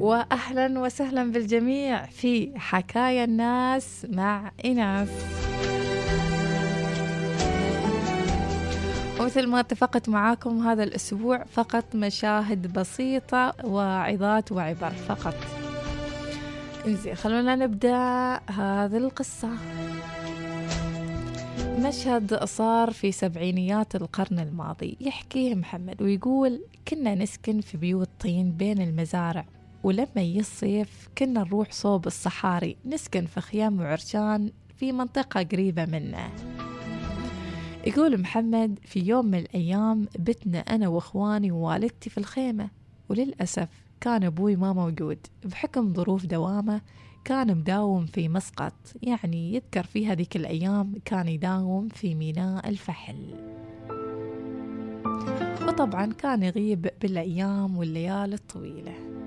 واهلا وسهلا بالجميع في حكايا الناس مع ايناس ومثل ما اتفقت معاكم هذا الأسبوع فقط مشاهد بسيطة وعظات وعبر فقط. إنزين خلونا نبدأ هذه القصة. مشهد صار في سبعينيات القرن الماضي يحكيه محمد ويقول كنا نسكن في بيوت طين بين المزارع. ولما يصيف كنا نروح صوب الصحاري نسكن في خيام وعرشان في منطقة قريبة منه. يقول محمد في يوم من الأيام بتنا أنا وإخواني ووالدتي في الخيمة وللأسف كان أبوي ما موجود. بحكم ظروف دوامه كان مداوم في مسقط. يعني يذكر في هذيك الأيام كان يداوم في ميناء الفحل. وطبعا كان يغيب بالأيام والليالي الطويلة.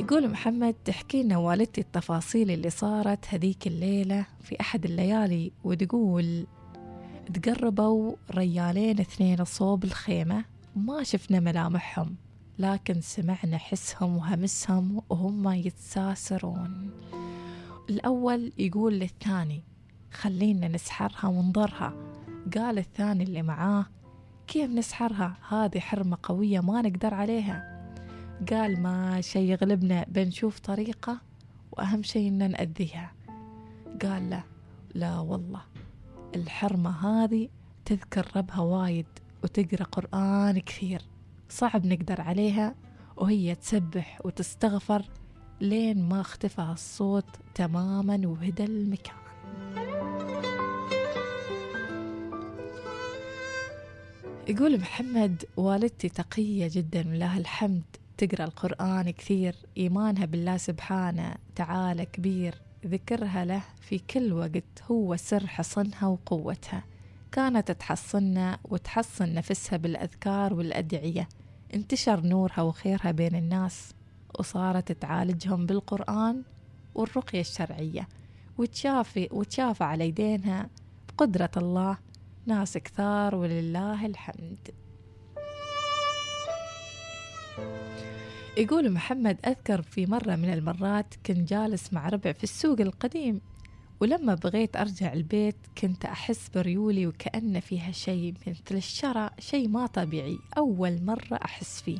يقول محمد تحكي لنا والدتي التفاصيل اللي صارت هذيك الليلة في أحد الليالي وتقول تقربوا ريالين اثنين صوب الخيمة ما شفنا ملامحهم لكن سمعنا حسهم وهمسهم وهم يتساسرون. الأول يقول للثاني خلينا نسحرها ونضرها. قال الثاني اللي معاه كيف نسحرها؟ هذه حرمة قوية ما نقدر عليها. قال ما شي يغلبنا بنشوف طريقة وأهم شي إن نأذيها. قال لا لا والله. الحرمة هذه تذكر ربها وايد وتقرأ قرآن كثير. صعب نقدر عليها وهي تسبح وتستغفر لين ما اختفى الصوت تماما وهدى المكان. يقول محمد والدتي تقية جدا ولها الحمد. تقرأ القرآن كثير إيمانها بالله سبحانه تعالى كبير ذكرها له في كل وقت هو سر حصنها وقوتها. كانت تحصنا وتحصن نفسها بالأذكار والأدعية. انتشر نورها وخيرها بين الناس. وصارت تعالجهم بالقرآن والرقية الشرعية. وتشافي وتشافى على يدينها بقدرة الله. ناس كثار ولله الحمد. يقول محمد أذكر في مرة من المرات كنت جالس مع ربع في السوق القديم ولما بغيت أرجع البيت كنت أحس بريولي وكأن فيها شيء مثل الشرى شيء ما طبيعي أول مرة أحس فيه.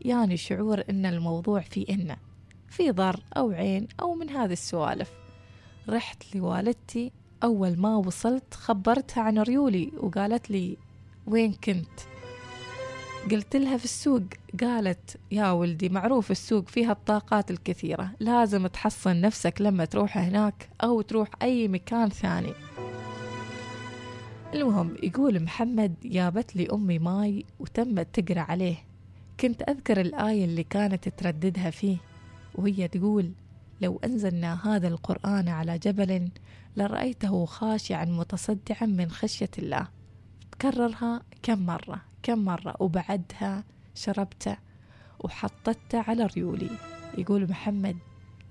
يعني شعور إن الموضوع في إنه في ضر أو عين أو من هذه السوالف. رحت لوالدتي أول ما وصلت خبرتها عن ريولي وقالت لي وين كنت؟ قلت لها في السوق قالت يا ولدي معروف السوق فيها الطاقات الكثيرة لازم تحصن نفسك لما تروح هناك أو تروح أي مكان ثاني. المهم يقول محمد جابت لي أمي ماي وتمت تقرأ عليه. كنت أذكر الآية اللي كانت ترددها فيه وهي تقول لو أنزلنا هذا القرآن على جبل لرأيته خاشعا متصدعا من خشية الله. تكررها كم مرة. كم مرة وبعدها شربته وحطته على ريولي. يقول محمد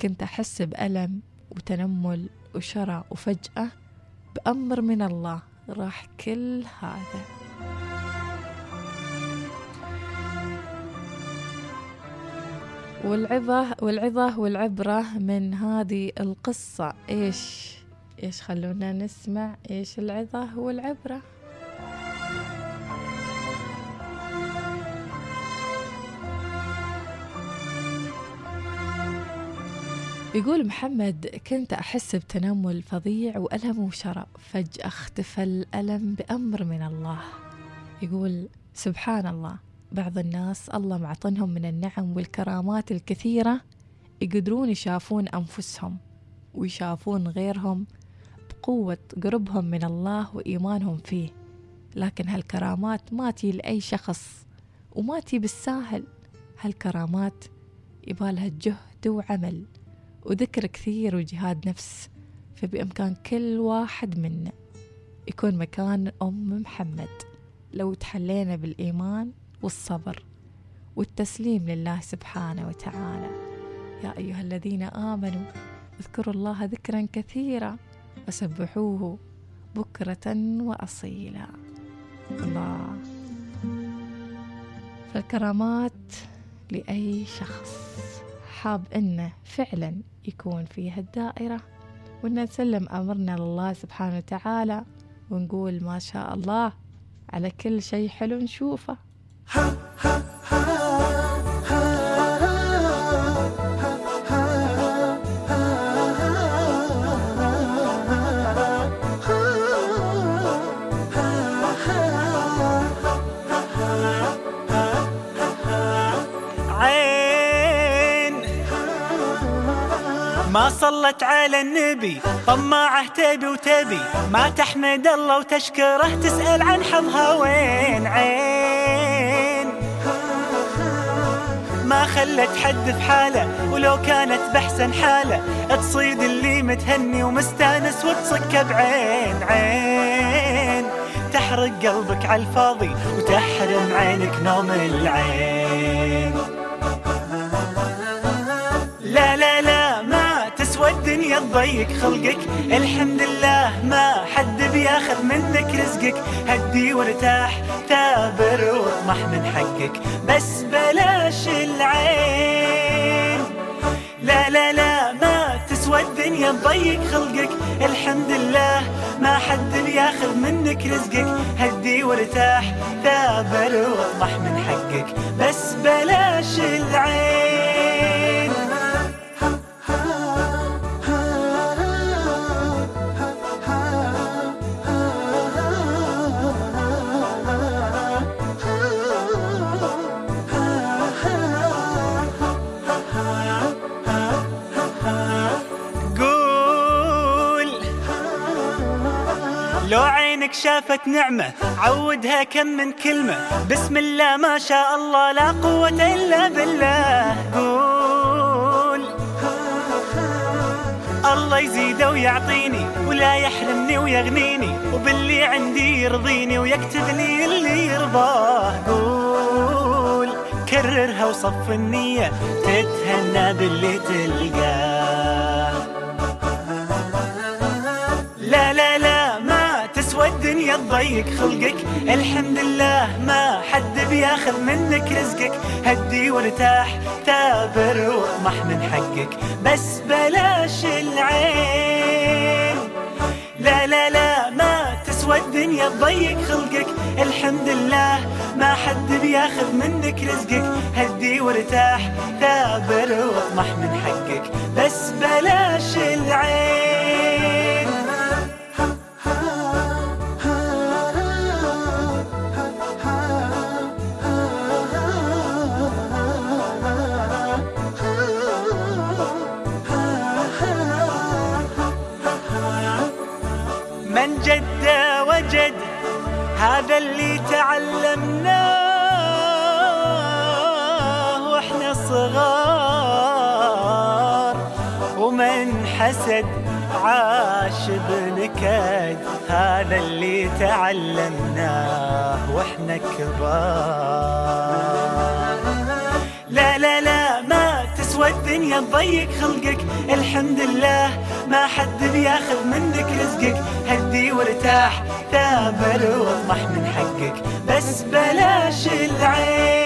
كنت أحس بألم وتنمل وشرى وفجأة بأمر من الله راح كل هذا. والعظة والعظة والعبرة من هذه القصة. إيش إيش خلونا نسمع؟ إيش العظة والعبرة؟ يقول محمد كنت أحس بتنمل فظيع وألم وشرى فجأة اختفى الألم بأمر من الله. يقول سبحان الله بعض الناس الله معطنهم من النعم والكرامات الكثيرة يقدرون يشافون أنفسهم ويشافون غيرهم بقوة قربهم من الله وإيمانهم فيه لكن هالكرامات ما تي لأي شخص وما تي بالساهل هالكرامات يبالها جهد وعمل. وذكر كثير وجهاد نفس فبإمكان كل واحد منا يكون مكان أم محمد. لو تحلينا بالإيمان والصبر والتسليم لله سبحانه وتعالى. يا أيها الذين آمنوا اذكروا الله ذكرا كثيرا وسبحوه بكرة وأصيلا. الله. فالكرامات لأي شخص. حاب إنه فعلا يكون في هالدائرة. وإن نسلم أمرنا لله سبحانه وتعالى ونقول ما شاء الله على كل شيء حلو نشوفه. ما صلت على النبي طماعه تبي وتبي. ما تحمد الله وتشكره تسأل عن حظها وين؟ عين. ما خلت حد في حاله ولو كانت بحسن حاله. تصيد اللي متهني ومستانس وتصك بعين عين. تحرق قلبك على الفاضي وتحرم عينك نوم العين. الدنيا تضيق خلقك. الحمد لله ما حد بياخذ منك رزقك. هدي وارتاح تابر واطمح من حقك. بس بلاش العين. لا لا لا ما تسوى الدنيا تضيق خلقك. الحمد لله ما حد بياخذ منك رزقك. هدي وارتاح تابر واطمح من حقك. بس بلاش العين. لو عينك شافت نعمة عودها كم من كلمة. بسم الله ما شاء الله لا قوة إلا بالله. قول. الله يزيده ويعطيني ولا يحرمني ويغنيني وباللي عندي يرضيني ويكتب لي اللي يرضاه قول. كررها وصف النية تتهنى باللي تلقاه. الدنيا تضيق خلقك. الحمد لله ما حد بياخذ منك رزقك. هدي وارتاح تابر واطمح من حقك. بس بلاش العين. لا لا لا ما تسوى الدنيا تضيق خلقك. الحمد لله ما حد بياخذ منك رزقك. هدي وارتاح تابر واطمح من حقك. بس بلاش العين. اللي تعلمناه وإحنا صغار. ومن حسد عاش بنكد هذا اللي تعلمناه وإحنا كبار. تضيق خلقك. الحمد لله ما حد بياخذ منك رزقك. هدي وارتاح تابر واطمح من حقك. بس بلاش العين.